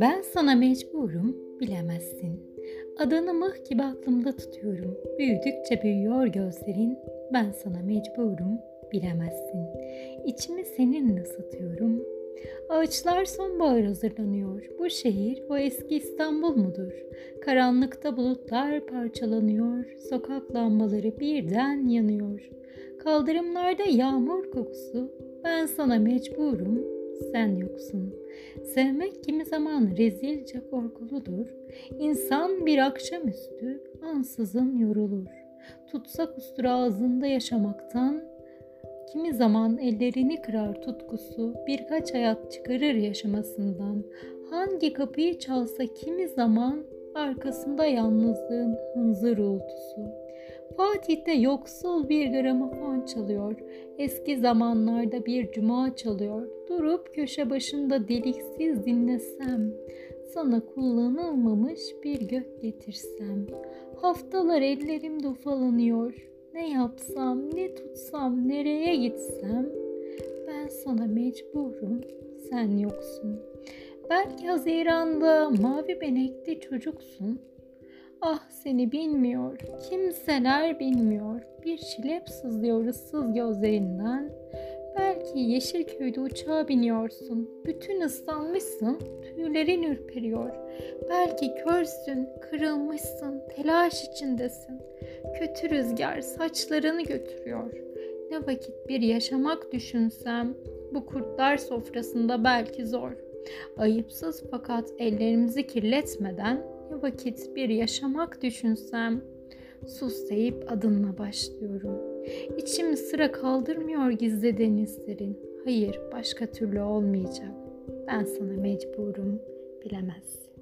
Ben sana mecburum, bilemezsin. Adını mıh gibi aklımda tutuyorum. Büyüdükçe büyüyor gözlerin. Ben sana mecburum, bilemezsin. İçimi seninle ısıtıyorum. Ağaçlar sonbahar hazırlanıyor. Bu şehir o eski İstanbul mudur? Karanlıkta bulutlar parçalanıyor. Sokak lambaları birden yanıyor. Kaldırımlarda yağmur kokusu. Ben sana mecburum, sen yoksun. Sevmek kimi zaman rezilce korkuludur. İnsan bir akşamüstü ansızın yorulur. Tutsak ustura ağzında yaşamaktan, kimi zaman ellerini kırar tutkusu, birkaç hayat çıkarır yaşamasından. Hangi kapıyı çalsa kimi zaman arkasında yalnızlığın hınzır uğultusu. Fatih'te yoksul bir gramofon çalıyor. Eski zamanlarda bir cuma çalıyor. Durup köşe başında deliksiz dinlesem. Sana kullanılmamış bir gök getirsem. Haftalar ellerimde ufalanıyor. Ne yapsam, ne tutsam, nereye gitsem. Ben sana mecburum, sen yoksun. Belki Haziran'da mavi benekli çocuksun. Ah seni bilmiyor, kimseler bilmiyor. Bir çilep sızlıyor ıssız gözlerinden. Belki Yeşilköy'de uçağa biniyorsun. Bütün ıslanmışsın, tüylerin ürperiyor. Belki körsün, kırılmışsın, telaş içindesin. Kötü rüzgar saçlarını götürüyor. Ne vakit bir yaşamak düşünsem, bu kurtlar sofrasında belki zor. Ayıpsız fakat ellerimizi kirletmeden ne vakit bir yaşamak düşünsem sus deyip adınla başlıyorum. İçim sıra kaldırmıyor gizli denizlerin. Hayır başka türlü olmayacak. Ben sana mecburum bilemezsin.